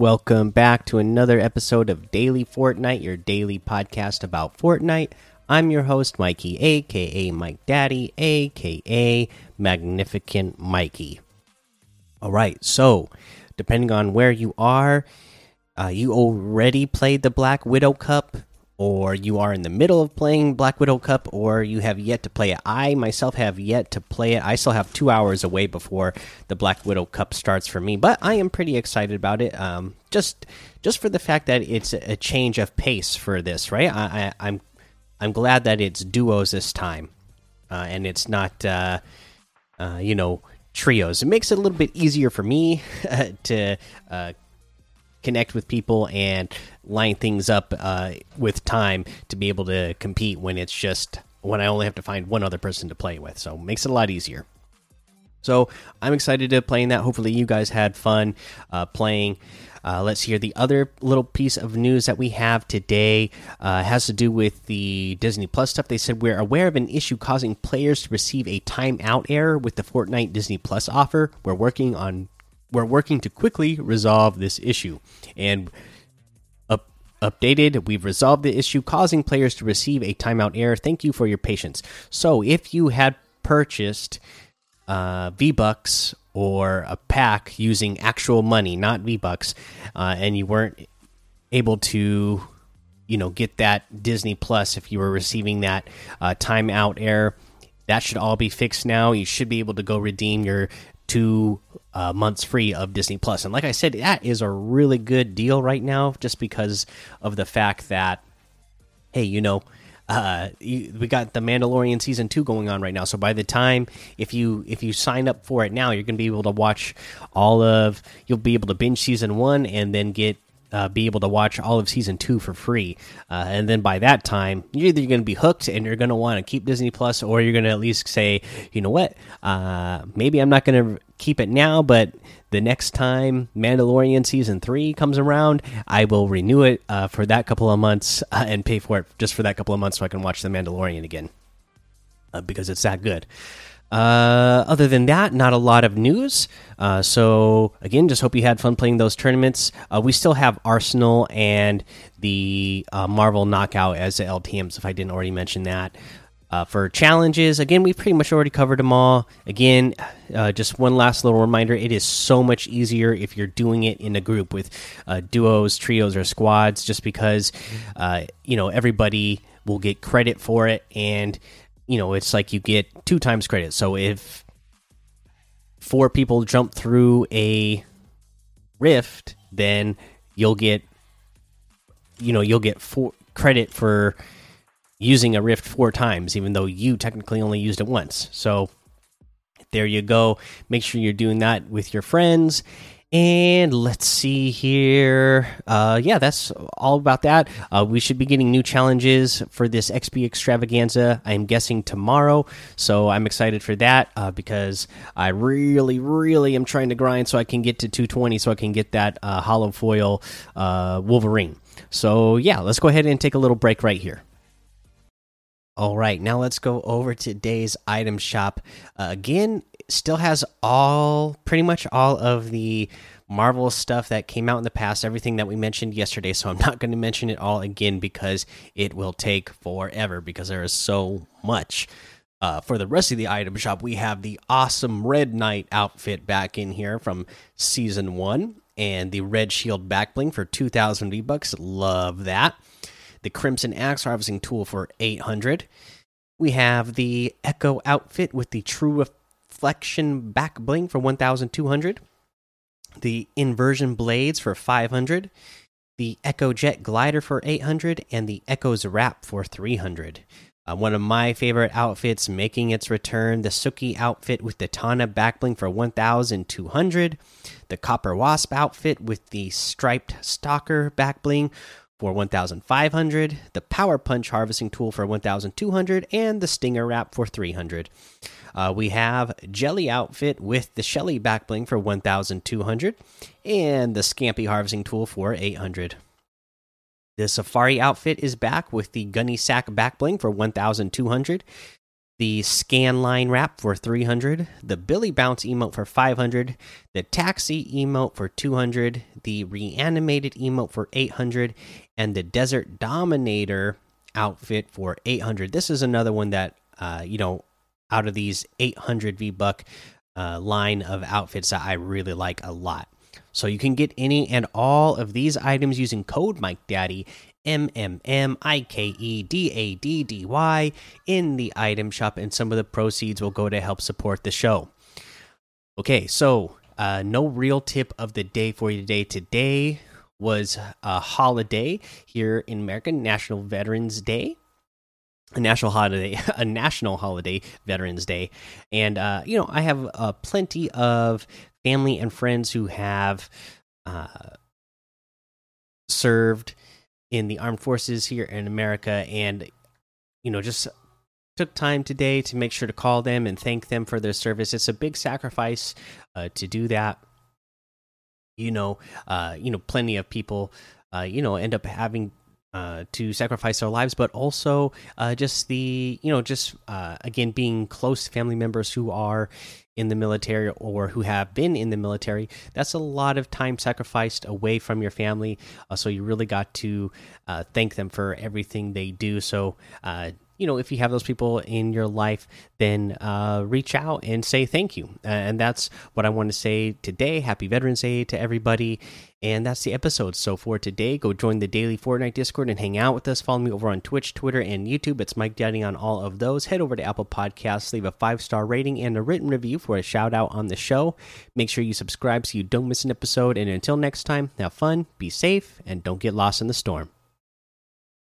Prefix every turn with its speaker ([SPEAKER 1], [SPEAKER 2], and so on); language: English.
[SPEAKER 1] Welcome back to another episode of Daily Fortnite, your daily podcast about Fortnite. I'm your host, Mikey, aka Mike Daddy, aka Magnificent Mikey. All right, so depending on where you are, uh, you already played the Black Widow Cup, or you are in the middle of playing Black Widow Cup, or you have yet to play it. I myself have yet to play it. I still have two hours away before the Black Widow Cup starts for me, but I am pretty excited about it. Um, just just for the fact that it's a change of pace for this, right? I, I, I'm I'm glad that it's duos this time, uh, and it's not uh, uh, you know trios. It makes it a little bit easier for me to uh, connect with people and line things up uh, with time to be able to compete when it's just when I only have to find one other person to play with. So makes it a lot easier. So I'm excited to playing that. Hopefully you guys had fun uh, playing. Uh, let's hear the other little piece of news that we have today uh, has to do with the Disney Plus stuff. They said we're aware of an issue causing players to receive a timeout error with the Fortnite Disney Plus offer. We're working on we're working to quickly resolve this issue. And up, updated we've resolved the issue causing players to receive a timeout error. Thank you for your patience. So if you had purchased uh, v bucks or a pack using actual money not v bucks uh, and you weren't able to you know get that disney plus if you were receiving that uh, timeout error that should all be fixed now. You should be able to go redeem your two uh, months free of Disney Plus. And like I said, that is a really good deal right now, just because of the fact that, hey, you know, uh, you, we got the Mandalorian season two going on right now. So by the time if you if you sign up for it now, you're going to be able to watch all of. You'll be able to binge season one and then get uh, be able to watch all of season two for free. Uh, and then by that time, you're either going to be hooked and you're going to want to keep Disney Plus, or you're going to at least say, you know what, uh, maybe I'm not going to keep it now, but the next time Mandalorian season three comes around, I will renew it uh, for that couple of months uh, and pay for it just for that couple of months so I can watch the Mandalorian again uh, because it's that good. Uh, other than that, not a lot of news. Uh, so again, just hope you had fun playing those tournaments. Uh, we still have Arsenal and the uh, Marvel Knockout as the LTMs. If I didn't already mention that. Uh, for challenges, again, we pretty much already covered them all. Again, just one last little reminder: it is so much easier if you're doing it in a group with duos, trios, or squads. Just because you know everybody will get credit for it, and you know it's like you get two times credit. So if four people jump through a rift, then you'll get you know you'll get four credit for using a rift four times, even though you technically only used it once. So there you go. Make sure you're doing that with your friends. And let's see here. Uh, yeah, that's all about that. Uh, we should be getting new challenges for this XP extravaganza. I'm guessing tomorrow, so I'm excited for that uh, because I really, really am trying to grind so I can get to 220, so I can get that uh, hollow foil uh, Wolverine. So yeah, let's go ahead and take a little break right here. All right, now let's go over today's item shop. Uh, again, still has all pretty much all of the Marvel stuff that came out in the past, everything that we mentioned yesterday. So I'm not going to mention it all again because it will take forever because there is so much. Uh, for the rest of the item shop, we have the awesome Red Knight outfit back in here from season one and the Red Shield back bling for 2,000 V bucks. Love that the Crimson Axe Harvesting Tool for 800. We have the Echo outfit with the True Reflection back bling for 1200. The Inversion Blades for 500. The Echo Jet Glider for 800 and the Echo's Wrap for 300. Uh, one of my favorite outfits making its return the Tsuki outfit with the Tana backbling for 1200. The Copper Wasp outfit with the striped Stalker backbling for 1500 the power punch harvesting tool for 1200 and the stinger wrap for 300 uh, we have jelly outfit with the shelly Backbling for 1200 and the scampy harvesting tool for 800 the safari outfit is back with the gunny sack Backbling for 1200 the scan line wrap for 300, the Billy Bounce emote for 500, the taxi emote for 200, the reanimated emote for 800, and the Desert Dominator outfit for 800. This is another one that, uh, you know, out of these 800 V Buck uh, line of outfits that I really like a lot. So you can get any and all of these items using code Mike Daddy M M M I K E D A D D Y in the item shop, and some of the proceeds will go to help support the show. Okay, so uh, no real tip of the day for you today. Today was a holiday here in America, National Veterans Day. A national holiday, a national holiday, Veterans Day, and uh, you know I have uh, plenty of family and friends who have uh, served in the armed forces here in America, and you know, just took time today to make sure to call them and thank them for their service. It's a big sacrifice uh, to do that. You know, uh, you know, plenty of people, uh, you know, end up having uh, to sacrifice their lives, but also uh, just the you know just uh, again being close family members who are in the military or who have been in the military. That's a lot of time sacrificed away from your family. Uh, so you really got to uh, thank them for everything they do. So uh, you know, if you have those people in your life, then uh, reach out and say thank you. And that's what I want to say today. Happy Veterans Day to everybody. And that's the episode. So for today, go join the daily Fortnite Discord and hang out with us. Follow me over on Twitch, Twitter, and YouTube. It's Mike Daddy on all of those. Head over to Apple Podcasts, leave a five star rating and a written review for a shout out on the show. Make sure you subscribe so you don't miss an episode. And until next time, have fun, be safe, and don't get lost in the storm.